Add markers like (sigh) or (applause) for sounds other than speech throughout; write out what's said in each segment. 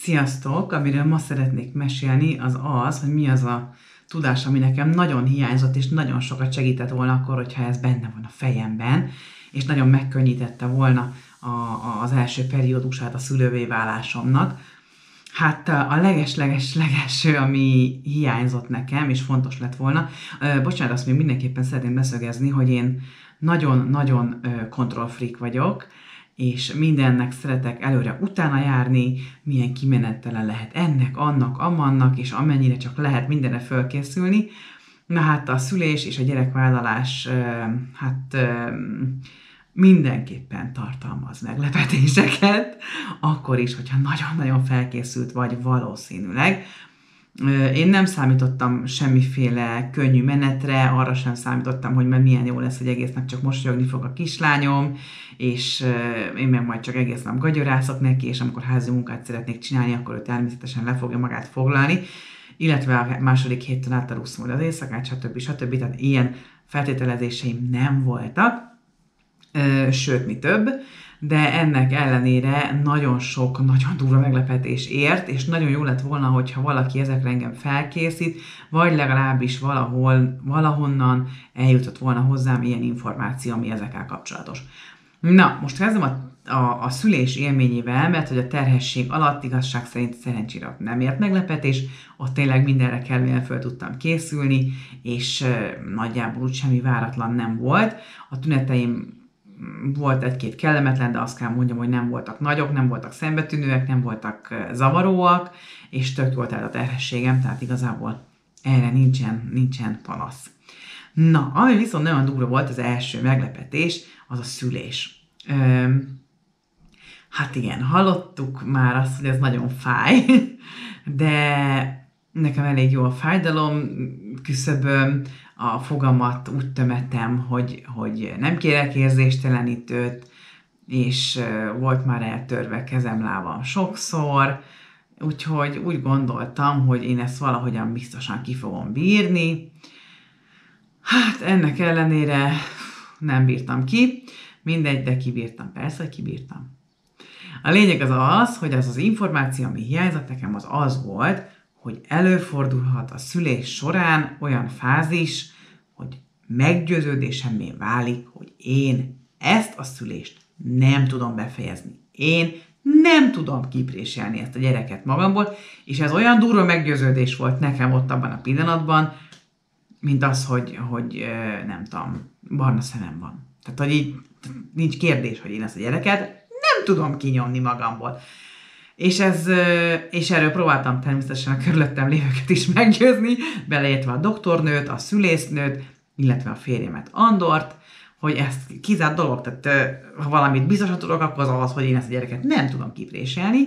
Sziasztok! Amiről ma szeretnék mesélni, az az, hogy mi az a tudás, ami nekem nagyon hiányzott, és nagyon sokat segített volna akkor, hogyha ez benne van a fejemben, és nagyon megkönnyítette volna a, a, az első periódusát a szülővé válásomnak. Hát a leges-leges-legelső, ami hiányzott nekem, és fontos lett volna, bocsánat, azt még mindenképpen szeretném beszögezni, hogy én nagyon-nagyon kontrollfreak vagyok, és mindennek szeretek előre utána járni, milyen kimenetele lehet ennek, annak, amannak, és amennyire csak lehet mindenre fölkészülni. Na hát a szülés és a gyerekvállalás, hát mindenképpen tartalmaz meglepetéseket, akkor is, hogyha nagyon-nagyon felkészült vagy valószínűleg. Én nem számítottam semmiféle könnyű menetre, arra sem számítottam, hogy milyen jó lesz, hogy egész nap csak mosolyogni fog a kislányom, és én meg majd csak egész nap gagyorászok neki, és amikor házi munkát szeretnék csinálni, akkor ő természetesen le fogja magát foglalni, illetve a második héten átalúszom az éjszakát, stb. stb. Tehát ilyen feltételezéseim nem voltak, sőt, mi több de ennek ellenére nagyon sok, nagyon durva meglepetés ért, és nagyon jó lett volna, hogyha valaki ezekre engem felkészít, vagy legalábbis valahol, valahonnan eljutott volna hozzám ilyen információ, ami ezekkel kapcsolatos. Na, most kezdem a, a, a szülés élményével, mert hogy a terhesség alatt igazság szerint szerencsére nem ért meglepetés, ott tényleg mindenre kellően föl tudtam készülni, és e, nagyjából úgy semmi váratlan nem volt. A tüneteim volt egy-két kellemetlen, de azt kell mondjam, hogy nem voltak nagyok, nem voltak szembetűnőek, nem voltak zavaróak, és tök volt el a terhességem, tehát igazából erre nincsen, nincsen panasz. Na, ami viszont nagyon durva volt, az első meglepetés, az a szülés. Üm, hát igen, hallottuk már azt, hogy ez nagyon fáj, (laughs) de nekem elég jó a fájdalom küszöböm, a fogamat úgy tömetem, hogy, hogy nem kérek érzéstelenítőt, és volt már eltörve kezem lábam sokszor, úgyhogy úgy gondoltam, hogy én ezt valahogyan biztosan ki fogom bírni. Hát ennek ellenére nem bírtam ki, mindegy, de kibírtam, persze, kibírtam. A lényeg az az, hogy az az információ, ami hiányzott nekem, az az volt, hogy előfordulhat a szülés során olyan fázis, hogy meggyőződésemmé válik, hogy én ezt a szülést nem tudom befejezni. Én nem tudom kipréselni ezt a gyereket magamból, és ez olyan durva meggyőződés volt nekem ott abban a pillanatban, mint az, hogy, hogy nem tudom, barna szemem van. Tehát, hogy így nincs kérdés, hogy én ezt a gyereket nem tudom kinyomni magamból. És, ez, és erről próbáltam természetesen a körülöttem lévőket is meggyőzni, beleértve a doktornőt, a szülésznőt, illetve a férjemet Andort, hogy ezt kizárt dolog, tehát ha valamit biztosan tudok, akkor az az, hogy én ezt a gyereket nem tudom kipréselni,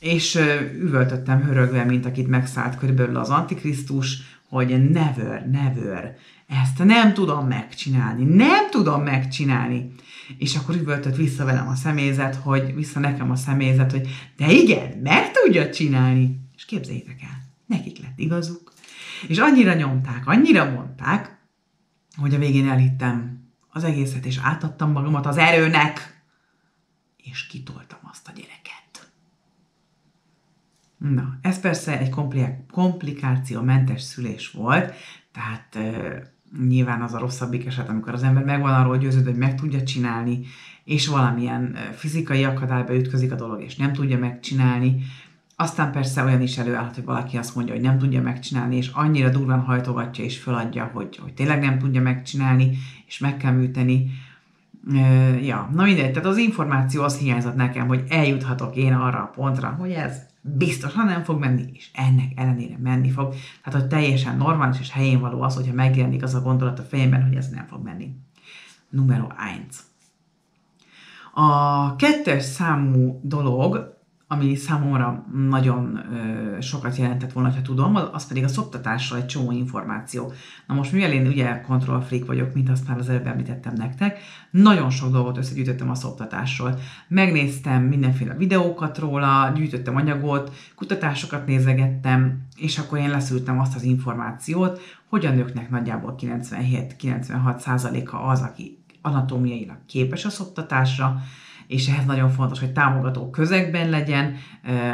és üvöltöttem hörögve, mint akit megszállt körülbelül az Antikrisztus, hogy never, never, ezt nem tudom megcsinálni, nem tudom megcsinálni. És akkor üvöltött vissza velem a személyzet, hogy vissza nekem a személyzet, hogy de igen, meg tudja csinálni. És képzeljétek el, nekik lett igazuk. És annyira nyomták, annyira mondták, hogy a végén elhittem az egészet, és átadtam magamat az erőnek, és kitoltam azt a gyereket. Na, ez persze egy komplikációmentes szülés volt, tehát nyilván az a rosszabbik eset, amikor az ember megvan arról győződve, hogy meg tudja csinálni, és valamilyen fizikai akadályba ütközik a dolog, és nem tudja megcsinálni. Aztán persze olyan is előállhat, hogy valaki azt mondja, hogy nem tudja megcsinálni, és annyira durván hajtogatja és föladja, hogy, hogy tényleg nem tudja megcsinálni, és meg kell műteni. Ja, na mindegy, tehát az információ az hiányzott nekem, hogy eljuthatok én arra a pontra, hogy ez biztosan nem fog menni, és ennek ellenére menni fog. Tehát, hogy teljesen normális és helyén való az, hogyha megjelenik az a gondolat a fejemben, hogy ez nem fog menni. Numero 1. A kettes számú dolog, ami számomra nagyon ö, sokat jelentett volna, ha tudom, az pedig a szoptatásról egy csomó információ. Na most mivel én ugye control freak vagyok, mint azt már az előbb említettem nektek, nagyon sok dolgot összegyűjtöttem a szoptatásról. Megnéztem mindenféle videókat róla, gyűjtöttem anyagot, kutatásokat nézegettem, és akkor én leszűrtem azt az információt, hogy a nőknek nagyjából 97-96%-a az, aki anatómiailag képes a szoptatásra, és ehhez nagyon fontos, hogy támogató közegben legyen,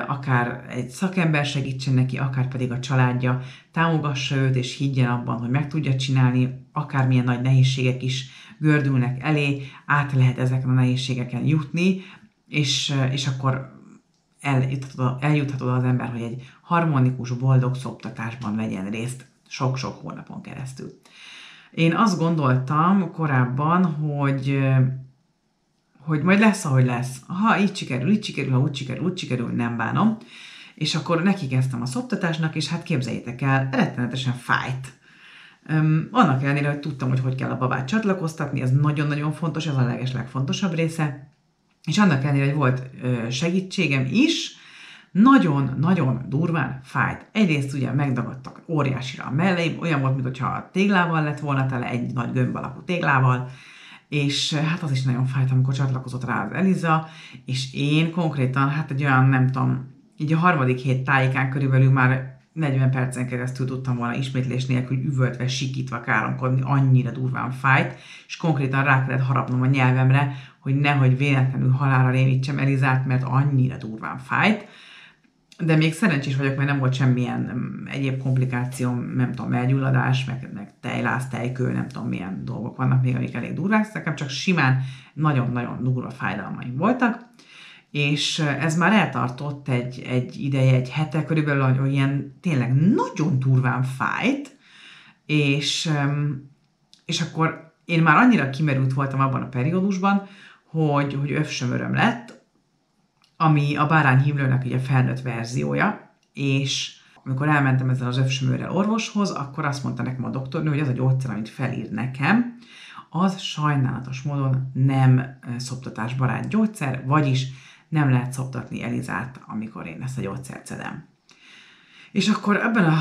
akár egy szakember segítsen neki, akár pedig a családja támogassa őt, és higgyen abban, hogy meg tudja csinálni, akármilyen nagy nehézségek is gördülnek elé, át lehet ezeken a nehézségeken jutni, és, és akkor eljuthatod, az ember, hogy egy harmonikus, boldog szoptatásban vegyen részt sok-sok hónapon keresztül. Én azt gondoltam korábban, hogy hogy majd lesz, ahogy lesz. Ha így sikerül, így sikerül, ha úgy sikerül, úgy sikerül, nem bánom. És akkor neki kezdtem a szoptatásnak, és hát képzeljétek el, rettenetesen fájt. Um, annak ellenére, hogy tudtam, hogy hogy kell a babát csatlakoztatni, ez nagyon-nagyon fontos, ez a leges legfontosabb része. És annak ellenére, hogy volt ö, segítségem is, nagyon-nagyon durván fájt. Egyrészt ugye megdagadtak óriásira a melleim, olyan volt, mintha téglával lett volna tele, egy nagy gömb alakú téglával, és hát az is nagyon fájt, amikor csatlakozott rá az Eliza, és én konkrétan, hát egy olyan, nem tudom, így a harmadik hét tájékán körülbelül már 40 percen keresztül tudtam volna ismétlés nélkül üvöltve, sikítva káromkodni, annyira durván fájt, és konkrétan rá kellett harapnom a nyelvemre, hogy nehogy véletlenül halára rémítsem Elizát, mert annyira durván fájt de még szerencsés vagyok, mert nem volt semmilyen mm, egyéb komplikáció, nem tudom, elgyulladás, meg, meg tejlász, tejkő, nem tudom milyen dolgok vannak még, amik elég durvák, nekem csak simán nagyon-nagyon durva fájdalmaim voltak, és ez már eltartott egy, egy ideje, egy hete körülbelül, hogy ilyen tényleg nagyon durván fájt, és, és akkor én már annyira kimerült voltam abban a periódusban, hogy, hogy övsömöröm lett, ami a bárányhívlőnek ugye felnőtt verziója, és amikor elmentem ezzel az övsömőrrel orvoshoz, akkor azt mondta nekem a doktornő, hogy az a gyógyszer, amit felír nekem, az sajnálatos módon nem szoptatásbarát gyógyszer, vagyis nem lehet szoptatni Elizát, amikor én ezt a gyógyszert szedem. És akkor ebben a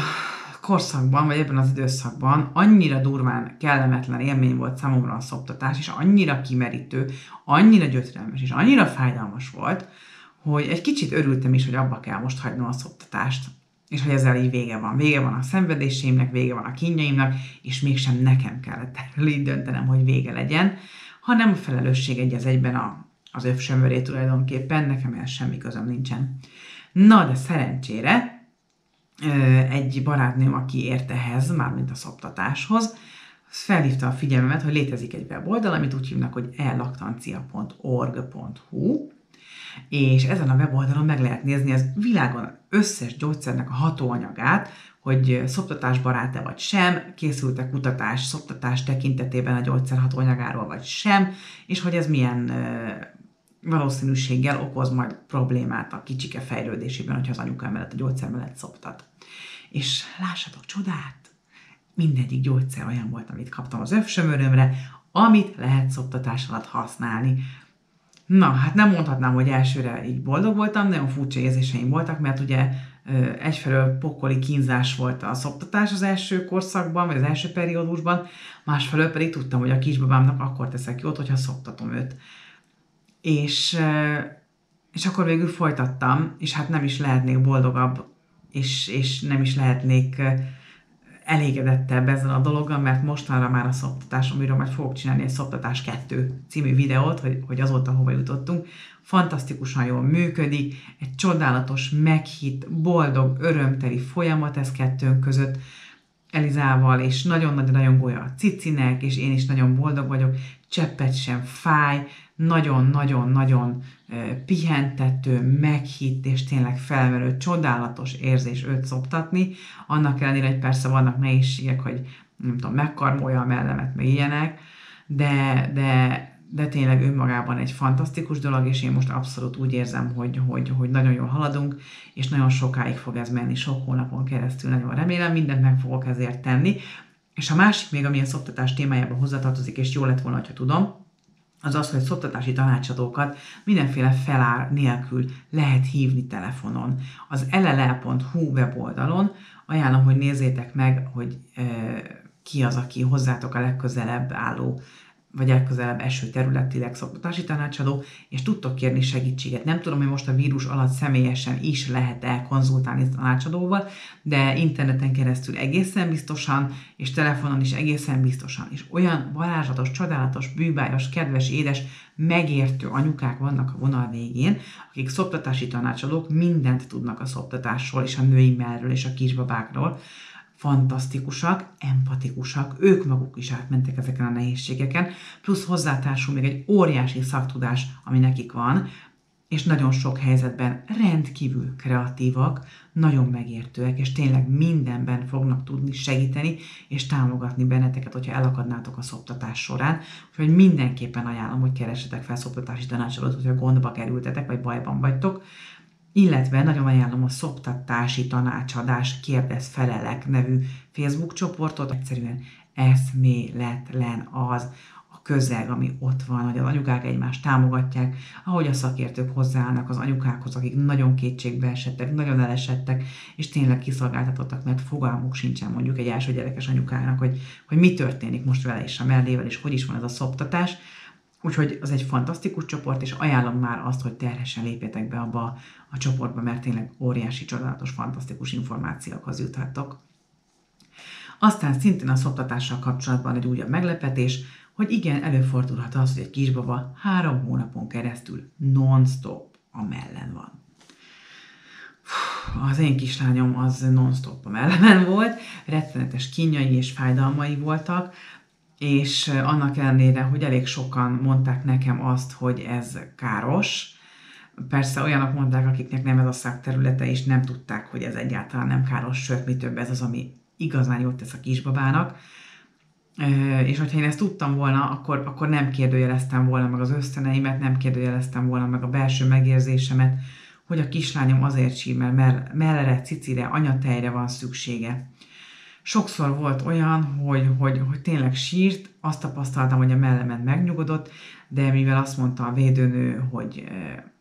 korszakban, vagy ebben az időszakban annyira durván kellemetlen élmény volt számomra a szoptatás, és annyira kimerítő, annyira gyötrelmes, és annyira fájdalmas volt, hogy egy kicsit örültem is, hogy abba kell most hagynom a szoptatást, és hogy ezzel így vége van. Vége van a szenvedéseimnek, vége van a kínjaimnak, és mégsem nekem kellett erről így döntenem, hogy vége legyen, hanem a felelősség egy az egyben a, az övsömöré tulajdonképpen, nekem el semmi közöm nincsen. Na, de szerencsére egy barátnőm, aki ért ehhez, mármint a szoptatáshoz, felhívta a figyelmemet, hogy létezik egy weboldal, amit úgy hívnak, hogy ellaktancia.org.hu, és ezen a weboldalon meg lehet nézni az világon összes gyógyszernek a hatóanyagát, hogy szoptatásbarát-e vagy sem, készült-e kutatás szoptatás tekintetében a gyógyszer hatóanyagáról vagy sem, és hogy ez milyen valószínűséggel okoz majd problémát a kicsike fejlődésében, hogyha az anyuka mellett a gyógyszer mellett szoptat. És lássatok csodát! Mindegyik gyógyszer olyan volt, amit kaptam az övsömörömre, amit lehet szoptatás alatt használni. Na, hát nem mondhatnám, hogy elsőre így boldog voltam, nagyon furcsa érzéseim voltak, mert ugye egyfelől pokoli kínzás volt a szoptatás az első korszakban, vagy az első periódusban, másfelől pedig tudtam, hogy a kisbabámnak akkor teszek jót, hogyha szoptatom őt. És, és akkor végül folytattam, és hát nem is lehetnék boldogabb, és, és nem is lehetnék elégedettebb ezzel a dologgal, mert mostanra már a szoptatás, amiről majd fogok csinálni egy Szoptatás 2 című videót, hogy, hogy azóta hova jutottunk, fantasztikusan jól működik, egy csodálatos, meghitt, boldog, örömteli folyamat ez kettőnk között, Elizával, és nagyon-nagyon golya a cicinek, és én is nagyon boldog vagyok, cseppet sem fáj, nagyon-nagyon-nagyon pihentető, meghitt és tényleg felmerő, csodálatos érzés őt szoptatni. Annak ellenére, hogy persze vannak nehézségek, hogy nem tudom, megkarmolja a mellemet, meg ilyenek, de, de, de tényleg önmagában egy fantasztikus dolog, és én most abszolút úgy érzem, hogy, hogy, hogy nagyon jól haladunk, és nagyon sokáig fog ez menni, sok hónapon keresztül, nagyon remélem, mindent meg fogok ezért tenni. És a másik még, ami a szoptatás témájába hozzátartozik, és jó lett volna, ha tudom, az az, hogy szoktatási tanácsadókat mindenféle felár nélkül lehet hívni telefonon. Az ll.hu weboldalon ajánlom, hogy nézzétek meg, hogy e, ki az, aki hozzátok a legközelebb álló vagy legközelebb eső területileg szoktatási tanácsadó, és tudtok kérni segítséget. Nem tudom, hogy most a vírus alatt személyesen is lehet-e konzultálni tanácsadóval, de interneten keresztül egészen biztosan, és telefonon is egészen biztosan. És olyan varázslatos, csodálatos, bűbájos, kedves, édes, megértő anyukák vannak a vonal végén, akik szoptatási tanácsadók, mindent tudnak a szoptatásról, és a női mellről, és a kisbabákról, fantasztikusak, empatikusak, ők maguk is átmentek ezeken a nehézségeken, plusz hozzátársul még egy óriási szaktudás, ami nekik van, és nagyon sok helyzetben rendkívül kreatívak, nagyon megértőek, és tényleg mindenben fognak tudni segíteni és támogatni benneteket, hogyha elakadnátok a szoptatás során. Úgyhogy mindenképpen ajánlom, hogy keressetek fel szoptatási tanácsadót, hogyha gondba kerültetek, vagy bajban vagytok, illetve nagyon ajánlom a Szoptatási Tanácsadás Kérdez Felelek nevű Facebook csoportot. Egyszerűen eszméletlen az a közeg, ami ott van, hogy az anyukák egymást támogatják, ahogy a szakértők hozzáállnak az anyukákhoz, akik nagyon kétségbe esettek, nagyon elesettek, és tényleg kiszolgáltatottak, mert fogalmuk sincsen mondjuk egy első gyerekes anyukának, hogy, hogy mi történik most vele és a mellével, és hogy is van ez a szoptatás Úgyhogy az egy fantasztikus csoport, és ajánlom már azt, hogy terhesen lépjetek be abba a csoportba, mert tényleg óriási, csodálatos, fantasztikus információkhoz juthattok. Aztán szintén a szoptatással kapcsolatban egy újabb meglepetés, hogy igen, előfordulhat az, hogy egy kisbaba három hónapon keresztül non-stop a mellen van. Az én kislányom az non-stop a mellemen volt, rettenetes kínjai és fájdalmai voltak, és annak ellenére, hogy elég sokan mondták nekem azt, hogy ez káros, Persze olyanok mondták, akiknek nem ez a szakterülete, és nem tudták, hogy ez egyáltalán nem káros, sőt, mi több ez az, ami igazán jót tesz a kisbabának. És hogyha én ezt tudtam volna, akkor, akkor nem kérdőjeleztem volna meg az ösztöneimet, nem kérdőjeleztem volna meg a belső megérzésemet, hogy a kislányom azért sír, mert mellere, cicire, anyatejre van szüksége. Sokszor volt olyan, hogy, hogy, hogy tényleg sírt, azt tapasztaltam, hogy a mellemen megnyugodott, de mivel azt mondta a védőnő, hogy e,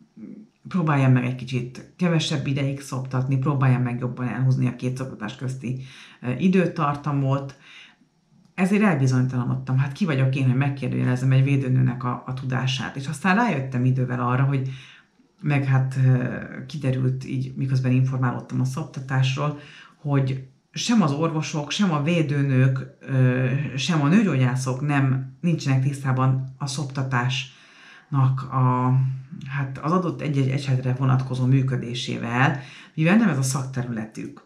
próbáljam meg egy kicsit kevesebb ideig szoptatni, próbáljam meg jobban elhúzni a két szoptatás közti e, időtartamot, ezért elbizonytalanodtam. Hát ki vagyok én, hogy megkérdőjelezem egy védőnőnek a, a tudását. És aztán rájöttem idővel arra, hogy meg hát e, kiderült így, miközben informálódtam a szoptatásról, hogy sem az orvosok, sem a védőnők, sem a nőgyógyászok nem nincsenek tisztában a szoptatásnak a, hát az adott egy-egy esetre vonatkozó működésével, mivel nem ez a szakterületük.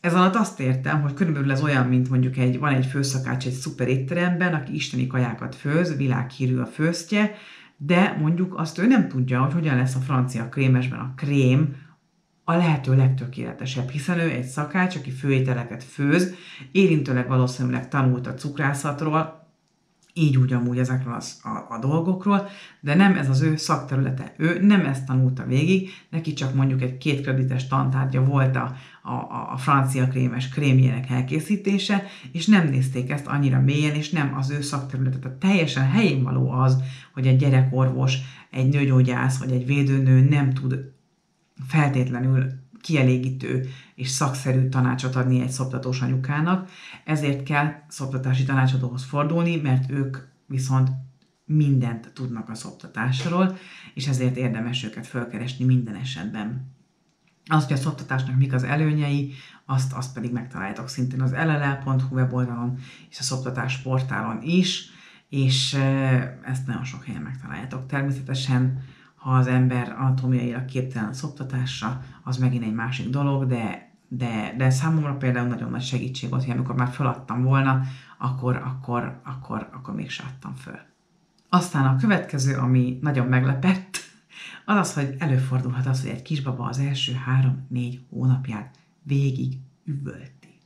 Ez alatt azt értem, hogy körülbelül ez olyan, mint mondjuk egy, van egy főszakács egy szuper étteremben, aki isteni kajákat főz, világhírű a főztje, de mondjuk azt ő nem tudja, hogy hogyan lesz a francia krémesben a krém, a lehető legtökéletesebb, hiszen ő egy szakács, aki főételeket főz, érintőleg valószínűleg tanult a cukrászatról, így úgy amúgy ezekről az, a, a dolgokról, de nem ez az ő szakterülete. Ő nem ezt tanulta végig, neki csak mondjuk egy kétkredites tantárgya volt a, a, a francia krémes krémjének elkészítése, és nem nézték ezt annyira mélyen, és nem az ő szakterülete. Tehát teljesen helyén való az, hogy egy gyerekorvos, egy nőgyógyász vagy egy védőnő nem tud feltétlenül kielégítő és szakszerű tanácsot adni egy szoptatós anyukának, ezért kell szoptatási tanácsadóhoz fordulni, mert ők viszont mindent tudnak a szoptatásról, és ezért érdemes őket fölkeresni minden esetben. Azt, hogy a szoptatásnak mik az előnyei, azt, azt pedig megtaláljátok szintén az ll.hu weboldalon és a szoptatás portálon is, és ezt nagyon sok helyen megtaláljátok. Természetesen ha az ember anatómiailag képtelen a szoptatásra, az megint egy másik dolog, de, de, de számomra például nagyon nagy segítség volt, hogy amikor már feladtam volna, akkor, akkor, akkor, akkor még adtam föl. Aztán a következő, ami nagyon meglepett, az az, hogy előfordulhat az, hogy egy kisbaba az első három-négy hónapját végig üvölti.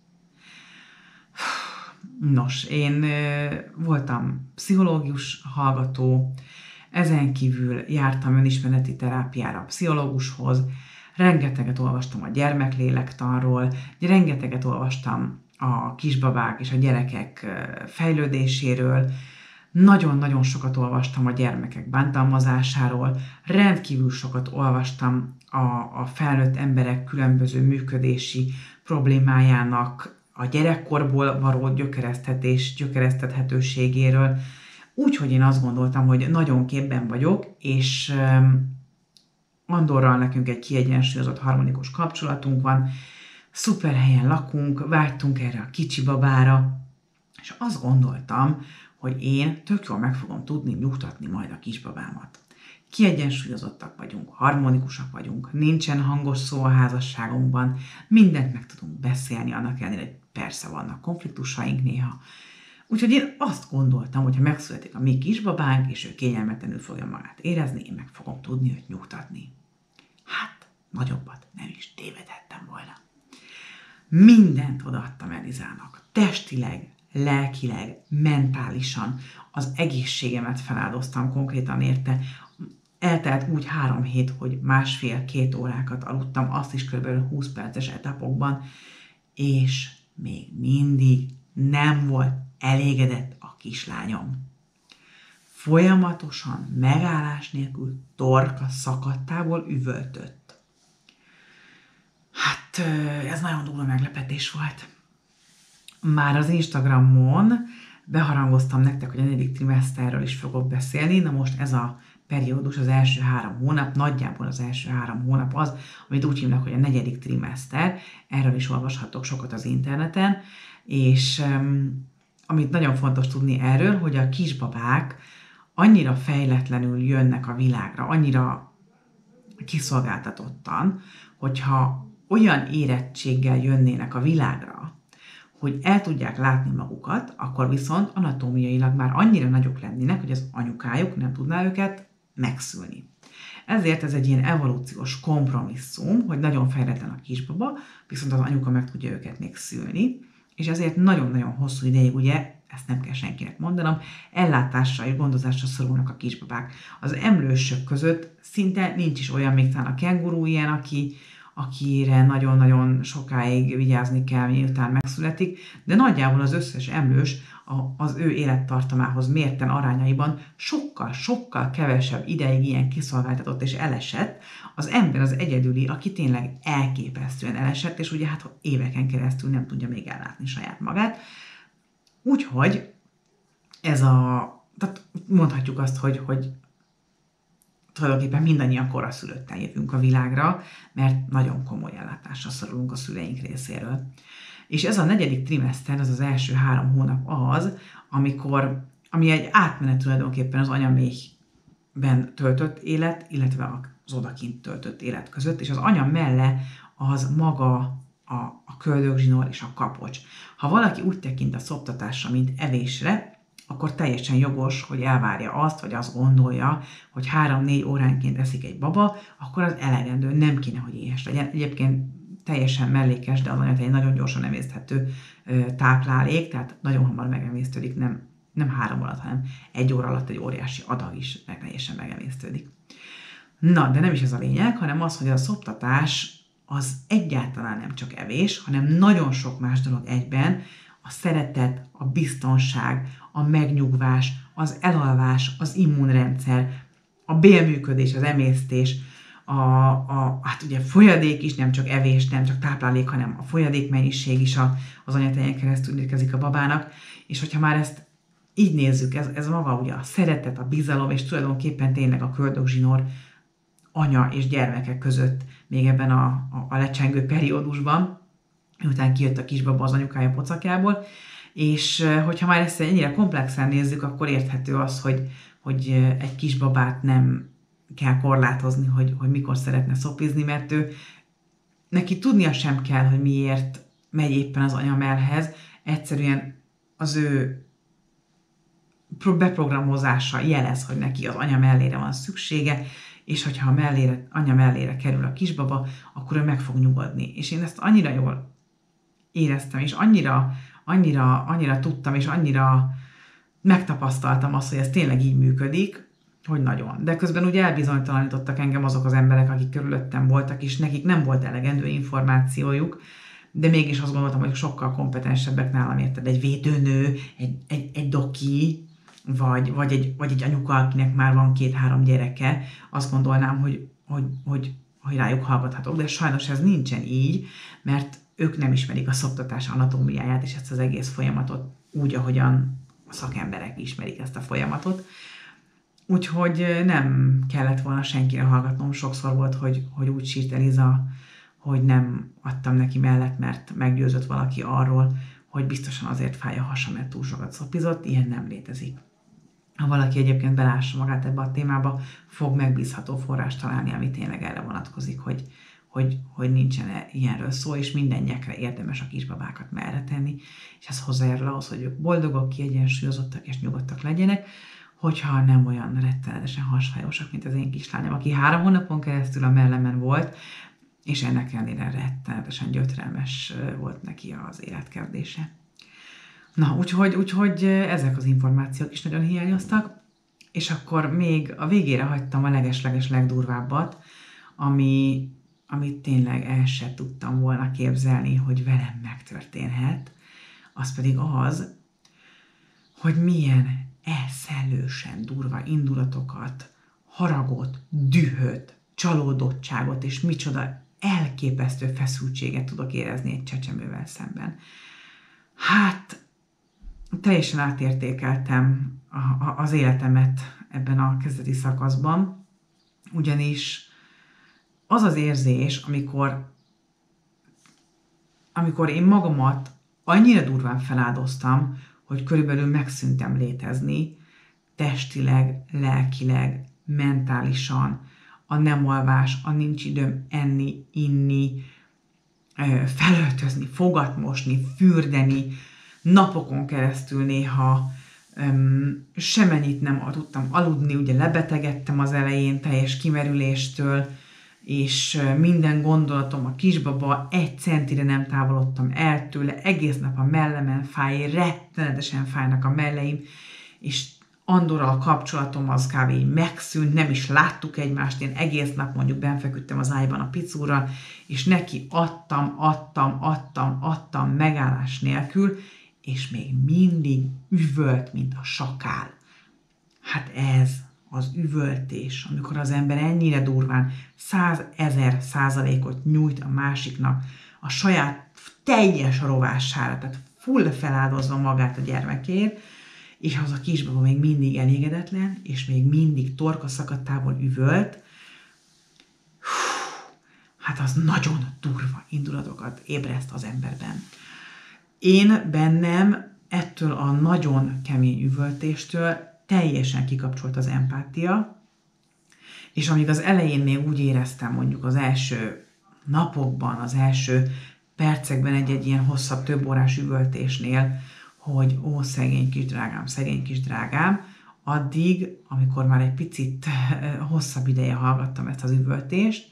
Nos, én voltam pszichológus hallgató, ezen kívül jártam önismereti terápiára pszichológushoz, rengeteget olvastam a gyermeklélektanról, rengeteget olvastam a kisbabák és a gyerekek fejlődéséről, nagyon-nagyon sokat olvastam a gyermekek bántalmazásáról, rendkívül sokat olvastam a, a felnőtt emberek különböző működési problémájának a gyerekkorból való gyökeresztetés, gyökeresztethetőségéről. Úgyhogy én azt gondoltam, hogy nagyon képben vagyok, és Andorral nekünk egy kiegyensúlyozott harmonikus kapcsolatunk van, szuper helyen lakunk, vágytunk erre a kicsi babára, és azt gondoltam, hogy én tök jól meg fogom tudni nyugtatni majd a kisbabámat. Kiegyensúlyozottak vagyunk, harmonikusak vagyunk, nincsen hangos szó a házasságunkban, mindent meg tudunk beszélni, annak ellenére, hogy persze vannak konfliktusaink néha. Úgyhogy én azt gondoltam, hogy ha megszületik a mi kisbabánk, és ő kényelmetlenül fogja magát érezni, én meg fogom tudni őt nyugtatni. Hát, nagyobbat nem is tévedhettem volna. Mindent odaadtam Elizának. Testileg, lelkileg, mentálisan az egészségemet feláldoztam konkrétan érte. Eltelt úgy három hét, hogy másfél-két órákat aludtam, azt is kb. 20 perces etapokban, és még mindig nem volt elégedett a kislányom. Folyamatosan, megállás nélkül torka szakadtából üvöltött. Hát ez nagyon durva meglepetés volt már az Instagramon beharangoztam nektek, hogy a negyedik trimeszterről is fogok beszélni. Na most ez a periódus, az első három hónap, nagyjából az első három hónap az, amit úgy hívnak, hogy a negyedik trimester. Erről is olvashatok sokat az interneten, és um, amit nagyon fontos tudni erről, hogy a kisbabák annyira fejletlenül jönnek a világra, annyira kiszolgáltatottan, hogyha olyan érettséggel jönnének a világra, hogy el tudják látni magukat, akkor viszont anatómiailag már annyira nagyok lennének, hogy az anyukájuk nem tudná őket megszülni. Ezért ez egy ilyen evolúciós kompromisszum, hogy nagyon fejletlen a kisbaba, viszont az anyuka meg tudja őket még szülni, és ezért nagyon-nagyon hosszú ideig ugye ezt nem kell senkinek mondanom, ellátásra és gondozásra szorulnak a kisbabák. Az emlősök között szinte nincs is olyan, még talán a kenguru ilyen, aki, akire nagyon-nagyon sokáig vigyázni kell, miután megszületik, de nagyjából az összes emlős az ő élettartamához mérten arányaiban sokkal, sokkal kevesebb ideig ilyen kiszolgáltatott és elesett. Az ember az egyedüli, aki tényleg elképesztően elesett, és ugye hát éveken keresztül nem tudja még ellátni saját magát. Úgyhogy ez a, tehát mondhatjuk azt, hogy, hogy tulajdonképpen mindannyian koraszülötten jövünk a világra, mert nagyon komoly ellátásra szorulunk a szüleink részéről. És ez a negyedik trimester, az az első három hónap az, amikor, ami egy átmenet tulajdonképpen az anyaméhben töltött élet, illetve az odakint töltött élet között, és az anya melle az maga a, a köldögzsinór és a kapocs. Ha valaki úgy tekint a szoptatásra, mint evésre, akkor teljesen jogos, hogy elvárja azt, vagy azt gondolja, hogy három-négy óránként eszik egy baba, akkor az elegendő, nem kéne, hogy éhes legyen. Egyébként teljesen mellékes, de az egy nagyon gyorsan emészthető táplálék, tehát nagyon hamar megemésztődik, nem, nem három alatt, hanem egy óra alatt egy óriási adag is meg teljesen megemésztődik. Na, de nem is ez a lényeg, hanem az, hogy a szoptatás az egyáltalán nem csak evés, hanem nagyon sok más dolog egyben, a szeretet, a biztonság, a megnyugvás, az elalvás, az immunrendszer, a bélműködés, az emésztés, a, a, hát ugye folyadék is, nem csak evés, nem csak táplálék, hanem a folyadék mennyiség is a, az anyatejen keresztül érkezik a babának, és hogyha már ezt így nézzük, ez, ez maga ugye a szeretet, a bizalom, és tulajdonképpen tényleg a köldögzsinór anya és gyermekek között még ebben a, a, a lecsengő periódusban, miután kijött a kisbaba az anyukája pocakjából, és hogyha már ezt ennyire komplexen nézzük, akkor érthető az, hogy, hogy egy kisbabát nem kell korlátozni, hogy, hogy mikor szeretne szopizni, mert ő neki tudnia sem kell, hogy miért megy éppen az anyamelhez, egyszerűen az ő beprogramozása jelez, hogy neki az anya mellére van szüksége, és hogyha a mellére, anya mellére kerül a kisbaba, akkor ő meg fog nyugodni. És én ezt annyira jól éreztem, és annyira, annyira, annyira tudtam, és annyira megtapasztaltam azt, hogy ez tényleg így működik, hogy nagyon. De közben ugye elbizonytalanítottak engem azok az emberek, akik körülöttem voltak, és nekik nem volt elegendő információjuk, de mégis azt gondoltam, hogy sokkal kompetensebbek nálam, érted? Egy védőnő, egy, egy, egy doki, vagy, vagy, egy, vagy egy anyuka, akinek már van két-három gyereke, azt gondolnám, hogy, hogy, hogy, hogy rájuk hallgathatok, de sajnos ez nincsen így, mert ők nem ismerik a szoptatás anatómiáját és ezt az egész folyamatot úgy, ahogyan a szakemberek ismerik ezt a folyamatot. Úgyhogy nem kellett volna senkire hallgatnom. Sokszor volt, hogy, hogy úgy sírt Eliza, hogy nem adtam neki mellett, mert meggyőzött valaki arról, hogy biztosan azért fáj a hasa, mert túl sokat szopizott, ilyen nem létezik. Ha valaki egyébként belássa magát ebbe a témába, fog megbízható forrást találni, ami tényleg erre vonatkozik, hogy, hogy, hogy nincsen ilyenről szó, és minden nyekre érdemes a kisbabákat merre tenni, és ez hozzájárul ahhoz, hogy ők boldogok, kiegyensúlyozottak és nyugodtak legyenek, hogyha nem olyan rettenetesen hasfájósak, mint az én kislányom, aki három hónapon keresztül a mellemen volt, és ennek ellenére rettenetesen gyötrelmes volt neki az életkérdése. Na, úgyhogy, úgyhogy ezek az információk is nagyon hiányoztak, és akkor még a végére hagytam a legesleges legdurvábbat, ami, amit tényleg el sem tudtam volna képzelni, hogy velem megtörténhet, az pedig az, hogy milyen elszellősen durva indulatokat, haragot, dühöt, csalódottságot és micsoda elképesztő feszültséget tudok érezni egy csecsemővel szemben. Hát, teljesen átértékeltem a, a, az életemet ebben a kezdeti szakaszban, ugyanis az az érzés, amikor, amikor én magamat annyira durván feláldoztam, hogy körülbelül megszűntem létezni, testileg, lelkileg, mentálisan, a nem alvás, a nincs időm enni, inni, felöltözni, fogatmosni, fürdeni, napokon keresztül néha um, semennyit nem tudtam aludni, ugye lebetegedtem az elején teljes kimerüléstől, és minden gondolatom a kisbaba, egy centire nem távolodtam el tőle, egész nap a mellemen fáj, rettenetesen fájnak a melleim, és Andorral kapcsolatom az kb. megszűnt, nem is láttuk egymást, én egész nap mondjuk benfeküdtem az ágyban a picúra, és neki adtam, adtam, adtam, adtam megállás nélkül, és még mindig üvölt, mint a sakál. Hát ez az üvöltés, amikor az ember ennyire durván százezer százalékot nyújt a másiknak a saját teljes rovására, tehát full feláldozva magát a gyermekért, és az a kisbaba még mindig elégedetlen, és még mindig torka szakadtából üvölt, hát az nagyon durva indulatokat ébreszt az emberben. Én bennem ettől a nagyon kemény üvöltéstől teljesen kikapcsolt az empátia, és amíg az elején még úgy éreztem mondjuk az első napokban, az első percekben egy-egy ilyen hosszabb, több órás üvöltésnél, hogy ó, szegény kis drágám, szegény kis drágám, addig, amikor már egy picit hosszabb ideje hallgattam ezt az üvöltést,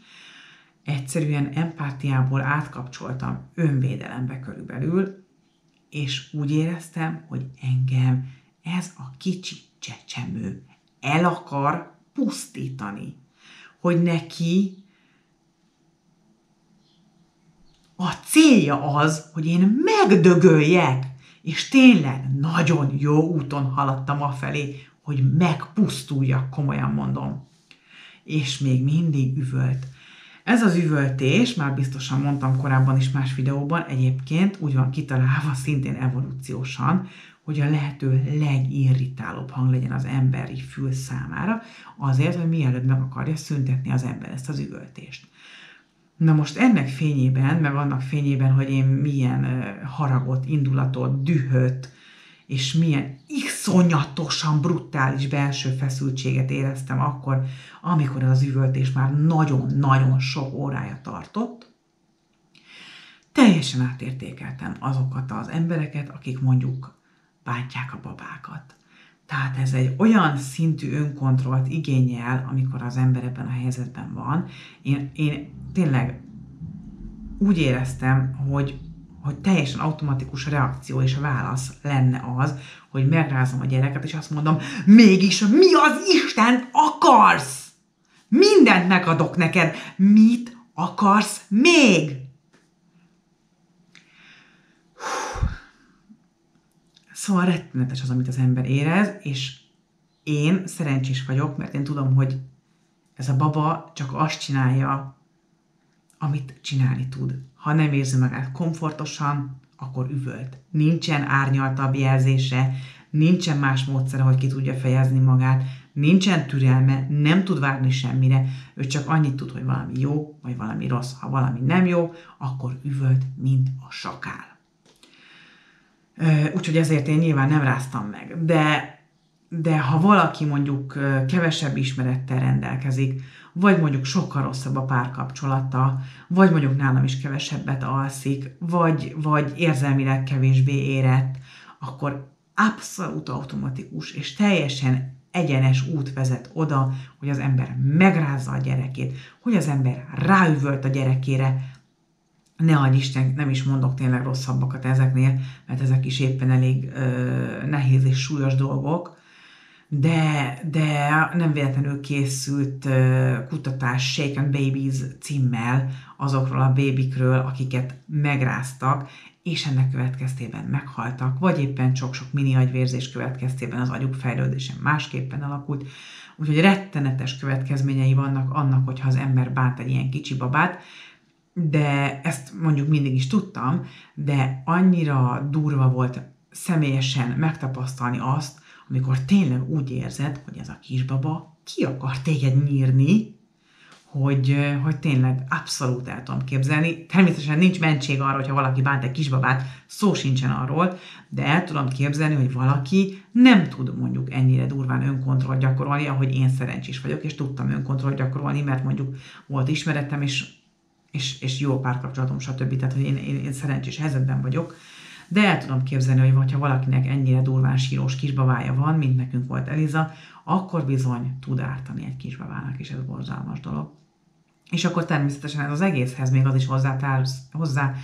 egyszerűen empátiából átkapcsoltam önvédelembe körülbelül, és úgy éreztem, hogy engem ez a kicsi csecsemő el akar pusztítani. Hogy neki a célja az, hogy én megdögöljek, és tényleg nagyon jó úton haladtam afelé, hogy megpusztuljak, komolyan mondom. És még mindig üvölt. Ez az üvöltés, már biztosan mondtam korábban is más videóban, egyébként úgy van kitalálva szintén evolúciósan, hogy a lehető legirritálóbb hang legyen az emberi fül számára, azért, hogy mielőtt meg akarja szüntetni az ember ezt az üvöltést. Na most ennek fényében, meg annak fényében, hogy én milyen haragot, indulatot, dühöt, és milyen iszonyatosan brutális belső feszültséget éreztem akkor, amikor az üvöltés már nagyon-nagyon sok órája tartott, teljesen átértékeltem azokat az embereket, akik mondjuk bántják a babákat. Tehát ez egy olyan szintű önkontrollt igényel, amikor az ember ebben a helyzetben van. Én, én tényleg úgy éreztem, hogy, hogy teljesen automatikus reakció és válasz lenne az, hogy megrázom a gyereket, és azt mondom, mégis mi az Isten akarsz? Mindent megadok neked. Mit akarsz még? Szóval rettenetes az, amit az ember érez, és én szerencsés vagyok, mert én tudom, hogy ez a baba csak azt csinálja, amit csinálni tud. Ha nem érzi magát komfortosan, akkor üvölt. Nincsen árnyaltabb jelzése, nincsen más módszere, hogy ki tudja fejezni magát, nincsen türelme, nem tud várni semmire, ő csak annyit tud, hogy valami jó, vagy valami rossz. Ha valami nem jó, akkor üvölt, mint a sakál. Úgyhogy ezért én nyilván nem ráztam meg. De, de ha valaki mondjuk kevesebb ismerettel rendelkezik, vagy mondjuk sokkal rosszabb a párkapcsolata, vagy mondjuk nálam is kevesebbet alszik, vagy, vagy érzelmileg kevésbé érett, akkor abszolút automatikus és teljesen egyenes út vezet oda, hogy az ember megrázza a gyerekét, hogy az ember ráüvölt a gyerekére, ne adj Isten, nem is mondok tényleg rosszabbakat ezeknél, mert ezek is éppen elég ö, nehéz és súlyos dolgok, de, de nem véletlenül készült ö, kutatás Shaken Babies címmel azokról a bébikről, akiket megráztak, és ennek következtében meghaltak, vagy éppen sok-sok mini agyvérzés következtében az agyuk fejlődése másképpen alakult. Úgyhogy rettenetes következményei vannak annak, hogyha az ember bánt egy ilyen kicsi babát, de ezt mondjuk mindig is tudtam, de annyira durva volt személyesen megtapasztalni azt, amikor tényleg úgy érzed, hogy ez a kisbaba ki akar téged nyírni, hogy, hogy tényleg abszolút el tudom képzelni. Természetesen nincs mentség arra, hogyha valaki bánt egy kisbabát, szó sincsen arról, de el tudom képzelni, hogy valaki nem tud mondjuk ennyire durván önkontroll gyakorolni, ahogy én szerencsés vagyok, és tudtam önkontroll gyakorolni, mert mondjuk volt ismeretem, és és, és jó párkapcsolatom, stb. Tehát, hogy én, én, én szerencsés helyzetben vagyok, de el tudom képzelni, hogy ha valakinek ennyire durván sírós kisbabája van, mint nekünk volt Eliza, akkor bizony tud ártani egy kisbabának, és ez borzalmas dolog. És akkor természetesen ez az egészhez még az is hozzá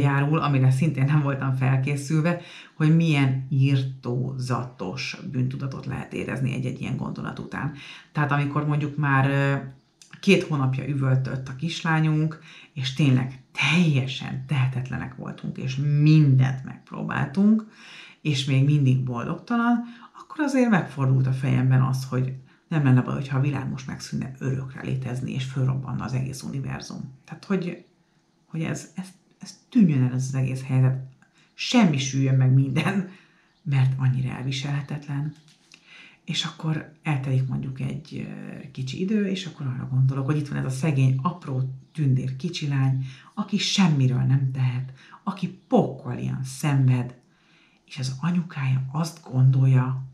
járul, amire szintén nem voltam felkészülve, hogy milyen írtózatos bűntudatot lehet érezni egy-egy ilyen gondolat után. Tehát amikor mondjuk már két hónapja üvöltött a kislányunk, és tényleg teljesen tehetetlenek voltunk, és mindent megpróbáltunk, és még mindig boldogtalan, akkor azért megfordult a fejemben az, hogy nem lenne baj, hogyha a világ most megszűnne örökre létezni, és fölrobbanna az egész univerzum. Tehát, hogy, hogy ez, ez, ez tűnjön el ez az egész helyzet. Semmi süljön meg minden, mert annyira elviselhetetlen. És akkor eltelik mondjuk egy kicsi idő, és akkor arra gondolok, hogy itt van ez a szegény, apró tündér kicsi lány, aki semmiről nem tehet, aki ilyen szenved, és az anyukája azt gondolja,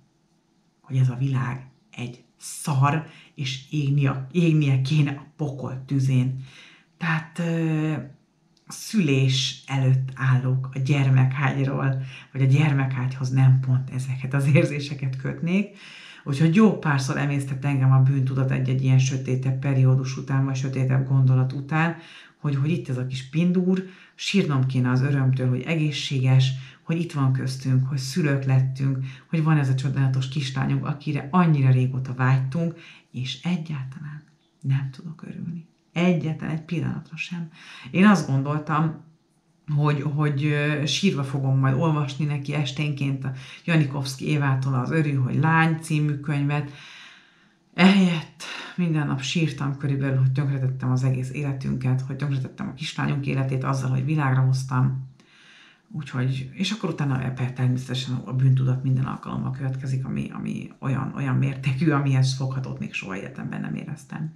hogy ez a világ egy szar, és égnie, égnie kéne a pokol tüzén. Tehát a szülés előtt állok a gyermekágyról, vagy a gyermekágyhoz nem pont ezeket az érzéseket kötnék, Úgyhogy jó párszor emésztett engem a bűntudat egy-egy ilyen sötétebb periódus után, vagy sötétebb gondolat után, hogy, hogy itt ez a kis pindúr, sírnom kéne az örömtől, hogy egészséges, hogy itt van köztünk, hogy szülők lettünk, hogy van ez a csodálatos kislányunk, akire annyira régóta vágytunk, és egyáltalán nem tudok örülni. Egyetlen egy pillanatra sem. Én azt gondoltam, hogy, hogy sírva fogom majd olvasni neki esténként a Janikovszki Évától az Örű, hogy lány című könyvet. Ehelyett minden nap sírtam körülbelül, hogy tönkretettem az egész életünket, hogy tönkretettem a kislányunk életét azzal, hogy világra hoztam. Úgyhogy, és akkor utána ebben természetesen a bűntudat minden alkalommal következik, ami, ami olyan, olyan mértékű, amihez foghatót még soha életemben nem éreztem.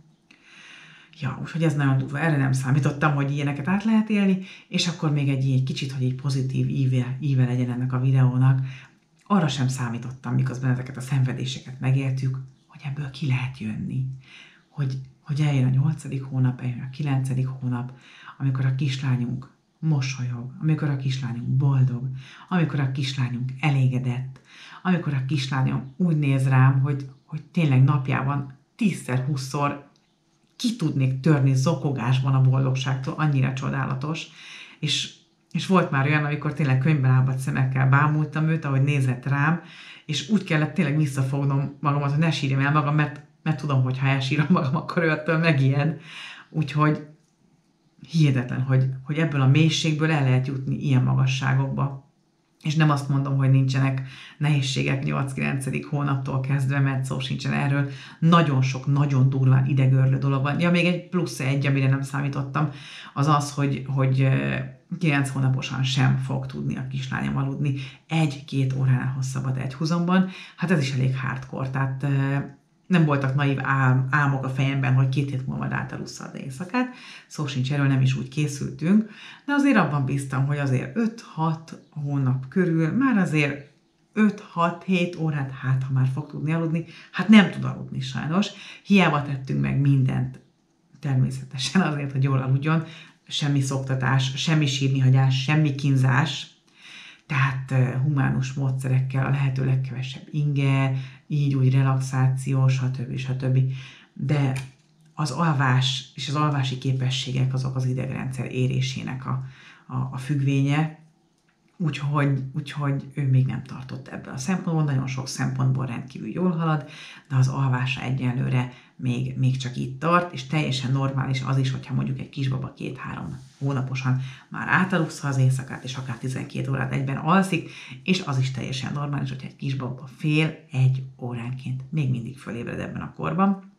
Ja, úgyhogy ez nagyon durva, erre nem számítottam, hogy ilyeneket át lehet élni, és akkor még egy, egy kicsit, hogy egy pozitív íve, íve legyen ennek a videónak. Arra sem számítottam, miközben ezeket a szenvedéseket megéltük, hogy ebből ki lehet jönni. Hogy, hogy eljön a nyolcadik hónap, eljön a kilencedik hónap, amikor a kislányunk mosolyog, amikor a kislányunk boldog, amikor a kislányunk elégedett, amikor a kislányom úgy néz rám, hogy, hogy tényleg napjában tízszer, húszszor ki tudnék törni zokogásban a boldogságtól, annyira csodálatos. És, és volt már olyan, amikor tényleg könyvben lábadt szemekkel bámultam őt, ahogy nézett rám, és úgy kellett tényleg visszafognom magamat, hogy ne sírjam el magam, mert, mert tudom, hogy ha elsírom magam, akkor ő ettől megijed. Úgyhogy hihetetlen, hogy, hogy ebből a mélységből el lehet jutni ilyen magasságokba. És nem azt mondom, hogy nincsenek nehézségek 8-9. hónaptól kezdve, mert szó sincsen erről. Nagyon sok, nagyon durván idegörlő dolog van. Ja, még egy plusz egy, amire nem számítottam, az az, hogy, hogy 9 hónaposan sem fog tudni a kislányom aludni egy-két óránál hosszabbat egy húzomban. Hát ez is elég hardcore, tehát nem voltak naív ál, álmok a fejemben, hogy két hét múlva átalussza az éjszakát, szó sincs erről, nem is úgy készültünk, de azért abban bíztam, hogy azért 5-6 hónap körül már azért 5-6-7 órát, hát ha már fog tudni aludni, hát nem tud aludni sajnos. Hiába tettünk meg mindent természetesen azért, hogy jól aludjon, semmi szoktatás, semmi sírnihagyás, semmi kínzás, tehát humánus módszerekkel a lehető legkevesebb inge, így úgy relaxáció, stb. stb. De az alvás és az alvási képességek azok az idegrendszer érésének a, a, a függvénye, úgyhogy, úgyhogy ő még nem tartott ebből a szempontból, nagyon sok szempontból rendkívül jól halad, de az alvása egyenlőre még, még csak itt tart, és teljesen normális az is, hogyha mondjuk egy kisbaba két-három hónaposan már átalussza az éjszakát, és akár 12 órát egyben alszik, és az is teljesen normális, hogyha egy kisbaba fél egy óránként még mindig fölébred ebben a korban.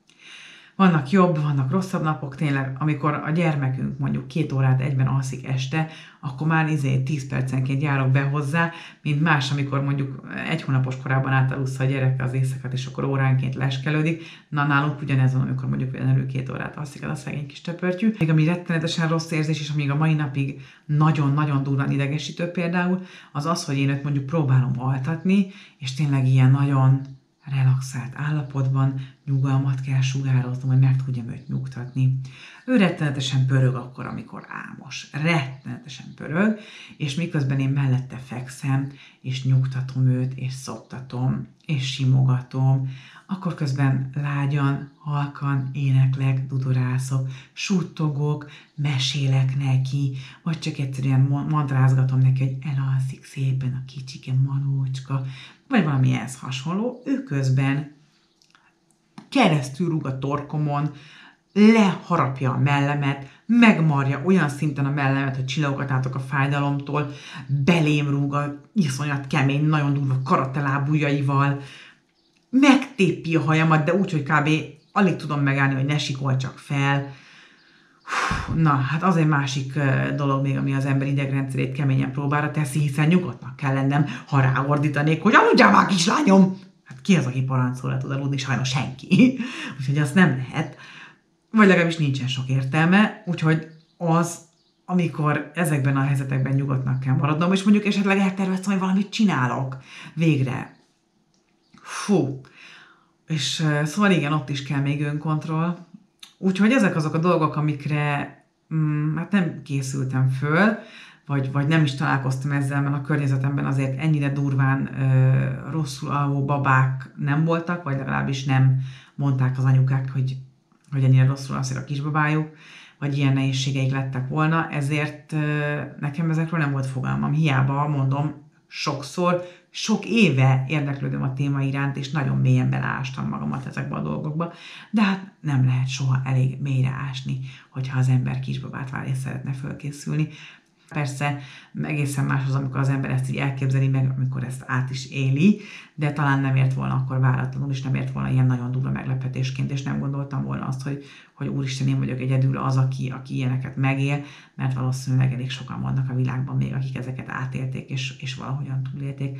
Vannak jobb, vannak rosszabb napok, tényleg, amikor a gyermekünk mondjuk két órát egyben alszik este, akkor már izé 10 percenként járok be hozzá, mint más, amikor mondjuk egy hónapos korában átalussza a gyerek az éjszakát, és akkor óránként leskelődik. Na, nálunk ugyanez van, amikor mondjuk például két órát alszik el a szegény kis töpörtyű. Még ami rettenetesen rossz érzés, és amíg a mai napig nagyon-nagyon durván idegesítő például, az az, hogy én őt mondjuk próbálom altatni, és tényleg ilyen nagyon relaxált állapotban nyugalmat kell sugároznom, hogy meg tudjam őt nyugtatni. Ő rettenetesen pörög akkor, amikor álmos. Rettenetesen pörög, és miközben én mellette fekszem, és nyugtatom őt, és szoptatom, és simogatom, akkor közben lágyan, halkan éneklek, dudorászok, suttogok, mesélek neki, vagy csak egyszerűen mantrázgatom neki, hogy elalszik szépen a kicsike manócska, vagy valami ehhez hasonló, ő közben keresztül rúg a torkomon, leharapja a mellemet, megmarja olyan szinten a mellemet, hogy csillagogatátok a fájdalomtól, belém rúg a iszonyat kemény, nagyon durva karatelábujjaival, megtépi a hajamat, de úgy, hogy kb. alig tudom megállni, hogy ne sikol csak fel. Na, hát az egy másik dolog még, ami az ember idegrendszerét keményen próbára teszi, hiszen nyugodtnak kell lennem, ha ráordítanék, hogy aludjál már, kislányom! Hát ki az, aki parancszól le tud aludni? Sajnos senki. (laughs) Úgyhogy azt nem lehet. Vagy legalábbis nincsen sok értelme, úgyhogy az, amikor ezekben a helyzetekben nyugodtnak kell maradnom, és mondjuk esetleg elterveztem, hogy valamit csinálok végre. Fú. És szóval igen, ott is kell még önkontroll. Úgyhogy ezek azok a dolgok, amikre mm, hát nem készültem föl, vagy, vagy nem is találkoztam ezzel, mert a környezetemben azért ennyire durván ö, rosszul alvó babák nem voltak, vagy legalábbis nem mondták az anyukák, hogy, hogy ennyire rosszul alszik a kisbabájuk, vagy ilyen nehézségeik lettek volna, ezért ö, nekem ezekről nem volt fogalmam. Hiába mondom, sokszor, sok éve érdeklődöm a téma iránt, és nagyon mélyen beleástam magamat ezekbe a dolgokba, de hát nem lehet soha elég mélyre ásni, hogyha az ember kisbabát vár és szeretne fölkészülni. Persze egészen más az, amikor az ember ezt így elképzeli meg, amikor ezt át is éli, de talán nem ért volna akkor váratlanul, és nem ért volna ilyen nagyon durva meglepetésként, és nem gondoltam volna azt, hogy, hogy úristen, én vagyok egyedül az, aki, aki ilyeneket megél, mert valószínűleg elég sokan vannak a világban még, akik ezeket átélték, és, és valahogyan túlélték.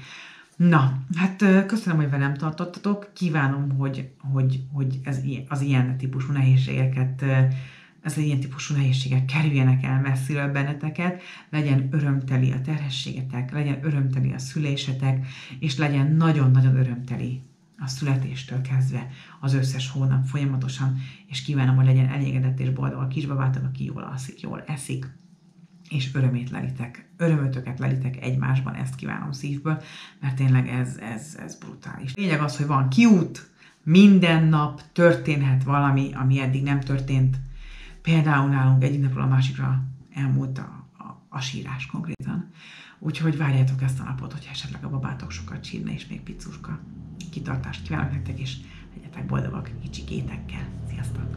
Na, hát köszönöm, hogy velem tartottatok. Kívánom, hogy, hogy, hogy ez, az ilyen típusú nehézségeket ez ilyen típusú nehézségek kerüljenek el messziről benneteket, legyen örömteli a terhességetek, legyen örömteli a szülésetek, és legyen nagyon-nagyon örömteli a születéstől kezdve az összes hónap folyamatosan, és kívánom, hogy legyen elégedett és boldog a kisbabátok, aki jól alszik, jól eszik, és örömét lelitek, örömötöket lelitek egymásban, ezt kívánom szívből, mert tényleg ez, ez, ez brutális. Lényeg az, hogy van kiút, minden nap történhet valami, ami eddig nem történt, Például nálunk egyik napról a másikra elmúlt a, a, a sírás konkrétan. Úgyhogy várjátok ezt a napot, hogy esetleg a babátok sokat sírna, és még picuska. Kitartást kívánok nektek, és legyetek boldogak kicsikétekkel. Sziasztok!